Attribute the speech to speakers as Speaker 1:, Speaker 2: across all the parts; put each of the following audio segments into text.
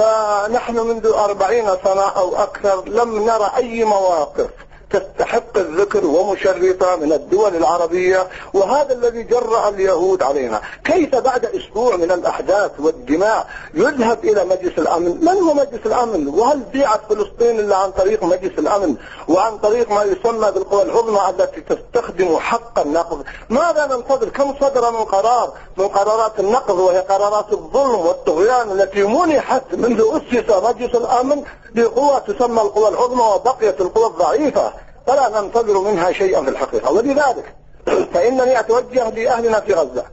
Speaker 1: فنحن منذ أربعين سنة أو أكثر لم نرى أي مواقف. تستحق الذكر ومشرفة من الدول العربية وهذا الذي جرأ اليهود علينا. كيف بعد أسبوع من الأحداث والدماء يذهب إلى مجلس الأمن؟ من هو مجلس الأمن؟ وهل بيعت فلسطين إلا عن طريق مجلس الأمن؟ وعن طريق ما يسمى بالقوى العظمى التي تستخدم حق النقض؟ ماذا ننتظر كم صدر من قرار؟ من قرارات النقض وهي قرارات الظلم والطغيان التي منحت منذ أسس مجلس الأمن بقوة تسمى القوى العظمى وبقيت القوى الضعيفة. فلا ننتظر منها شيئا في الحقيقة. ولذلك فإنني أتوجه لأهلنا في غزة.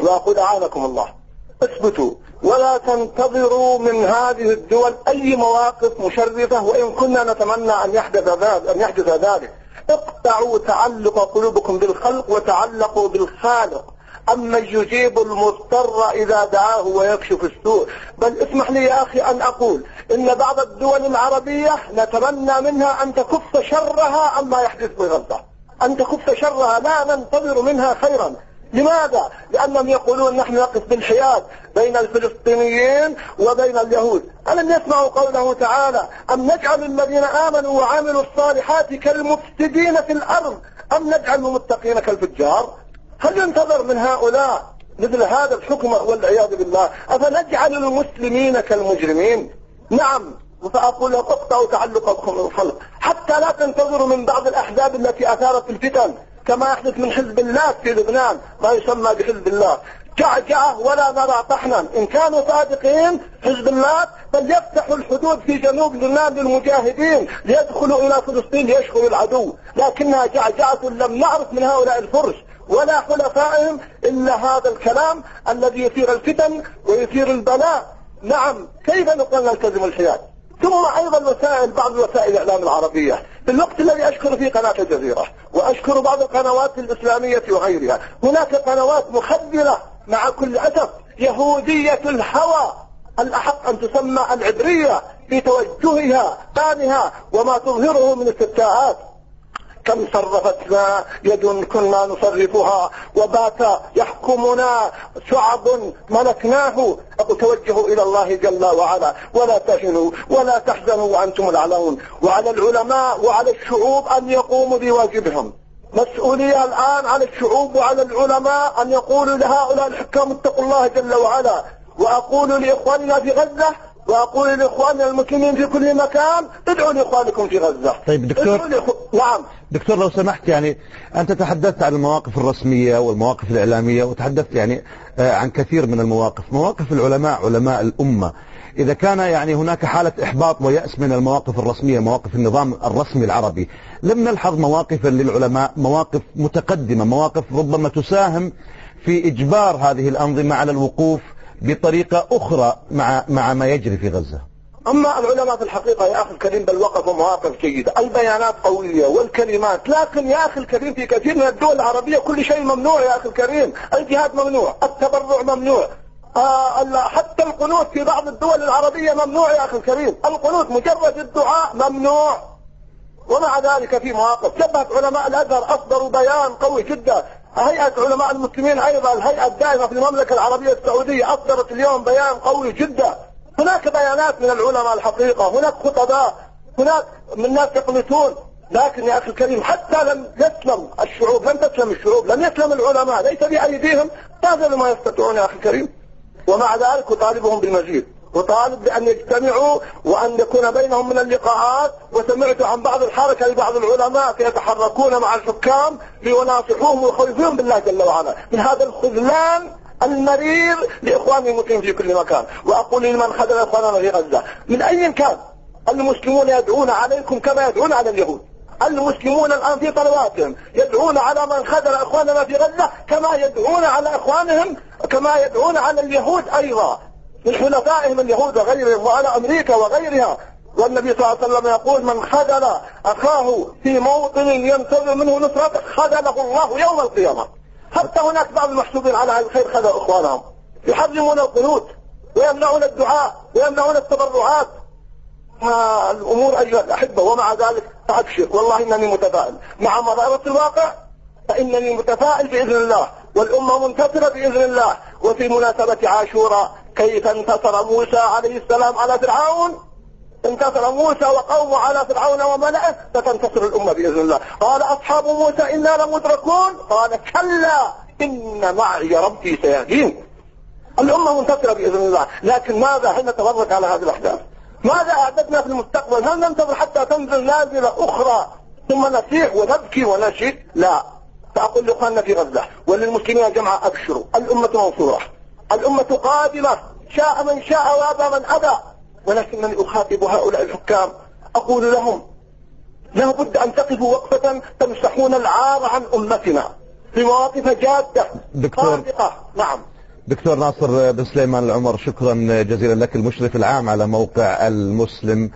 Speaker 1: وأقول أعانكم الله. اثبتوا. ولا تنتظروا من هذه الدول أي مواقف مشرفة وإن كنا نتمنى أن يحدث ذلك أن يحدث ذلك. اقطعوا تعلق قلوبكم بالخلق وتعلقوا بالخالق. أما يجيب المضطر إذا دعاه ويكشف السوء بل اسمح لي يا أخي أن أقول إن بعض الدول العربية نتمنى منها أن تكف شرها عما يحدث بغزة أن تكف شرها لا ننتظر منها خيرا. لماذا؟ لأنهم يقولون نحن نقف بالحياد بين الفلسطينيين وبين اليهود. ألم يسمعوا قوله تعالى أم نجعل الذين آمنوا وعملوا الصالحات كالمفسدين في الأرض؟ أم نجعل المتقين كالفجار؟ هل ينتظر من هؤلاء مثل هذا الحكم والعياذ بالله؟ أفنجعل المسلمين كالمجرمين؟ نعم فأقول لهم اقطعوا تعلقكم بالخلق حتى لا تنتظروا من بعض الأحزاب التي أثارت الفتن كما يحدث من حزب الله في لبنان ما يسمى بحزب الله. جعجعة ولا نرى طحنا. إن كانوا صادقين حزب الله فليفتحوا الحدود في جنوب لبنان للمجاهدين ليدخلوا إلى فلسطين ليشغلوا العدو. لكنها جعجعة لم نعرف من هؤلاء الفرس. ولا حلفائهم إلا هذا الكلام الذي يثير الفتن ويثير البلاء. نعم كيف نقول نلتزم الحياد؟ ثم أيضا وسائل بعض وسائل الإعلام العربية. في الوقت الذي أشكر فيه قناة الجزيرة وأشكر بعض القنوات الإسلامية وغيرها هناك قنوات مخدرة مع كل أسف يهودية الهوى الأحق أن تسمى العبرية في توجهها ثانها وما تظهره من استفتاءات كم صرفتنا يد كنا نصرفها وبات يحكمنا شعب ملكناه. توجهوا إلى الله جل وعلا. ولا تهنوا ولا تحزنوا وأنتم الأعلون. وعلى العلماء وعلى الشعوب أن يقوموا بواجبهم. مسؤولية الآن على الشعوب وعلى العلماء أن يقولوا لهؤلاء الحكام اتقوا الله جل وعلا. وأقول لإخواننا في غزة وأقول لإخواننا المسلمين في كل مكان ادعوا لإخوانكم في غزة.
Speaker 2: طيب دكتور.
Speaker 1: لإخو... نعم.
Speaker 2: دكتور لو سمحت يعني أنت تحدثت عن المواقف الرسمية والمواقف الإعلامية وتحدثت يعني عن كثير من المواقف. مواقف العلماء علماء الأمة. إذا كان يعني هناك حالة إحباط ويأس من المواقف الرسمية مواقف النظام الرسمي العربي لم نلحظ مواقفا للعلماء مواقف متقدمة مواقف ربما تساهم في إجبار هذه الأنظمة على الوقوف بطريقة أخرى مع مع ما يجري في غزة.
Speaker 1: أما العلماء في الحقيقة يا أخي الكريم بل وقفوا مواقف جيدة. البيانات قوية والكلمات لكن يا أخي الكريم في كثير من الدول العربية كل شيء ممنوع يا أخي الكريم. الجهاد ممنوع التبرع ممنوع. آه حتى القنوت في بعض الدول العربية ممنوع يا أخي الكريم. القنوت مجرد الدعاء ممنوع. ومع ذلك في مواقف. شبهت علماء الأزهر أصدروا بيان قوي جدا. هيئة علماء المسلمين أيضا الهيئة الدائمة في المملكة العربية السعودية أصدرت اليوم بيان قوي جدا. هناك بيانات من العلماء الحقيقة هناك خطباء هناك من ناس يقنطون. لكن يا أخي الكريم حتى لم يسلم الشعوب لم تسلم الشعوب لم يسلم العلماء ليس بأيديهم ما ما يستطيعون يا أخي الكريم. ومع ذلك أطالبهم بالمزيد وطالب بأن يجتمعوا وأن يكون بينهم من اللقاءات. وسمعت عن بعض الحركة لبعض العلماء يتحركون مع الحكام ليناصحوهم ويخوفوهم بالله جل وعلا. من هذا الخذلان المرير لإخواني المسلمين في كل مكان. وأقول لمن خذل إخواننا في غزة من أي كان؟ المسلمون يدعون عليكم كما يدعون على اليهود. المسلمون الآن في طلباتهم يدعون على من خذل إخواننا في غزة كما يدعون على إخوانهم كما يدعون على اليهود أيضا. من حلفائهم اليهود وغيرهم وعلى أمريكا وغيرها. والنبي صلى الله عليه وسلم يقول من خذل أخاه في موطن ينتظر منه نصرته خذله الله يوم القيامة. حتى هناك بعض المحسوبين على الخير خذل إخوانهم. يحرمون القنوت ويمنعون الدعاء ويمنعون التبرعات. الأمور أيها الأحبة ومع ذلك أبشر. والله إنني متفائل. مع مرارة الواقع فإنني متفائل بإذن الله. والأمة منتصرة بإذن الله. وفي مناسبة عاشوراء كيف انتصر موسى عليه السلام على فرعون؟ انتصر موسى وقومه على فرعون وملئه ستنتصر الأمة بإذن الله. قال أصحاب موسى إنا لمدركون؟ قال كلا إن معي ربي سيهدين. الأمة منتصرة بإذن الله. لكن ماذا هل نتفرج على هذه الأحداث؟ ماذا أعددنا في المستقبل؟ هل ننتظر حتى تنزل نازلة أخرى ثم نصيح ونبكي ونشد لا. فأقول لإخواننا في غزة وللمسلمين يا جماعة أبشروا. الأمة منصورة. الأمة قادمة شاء من شاء وأبى من أبى. ولكنني أخاطب هؤلاء الحكام. أقول لهم لا بد أن تقفوا وقفة تمسحون العار عن أمتنا في مواقف جادة
Speaker 2: دكتور.
Speaker 1: صادقة. نعم.
Speaker 2: دكتور ناصر بن سليمان العمر شكرا جزيلا لك المشرف العام على موقع المسلم.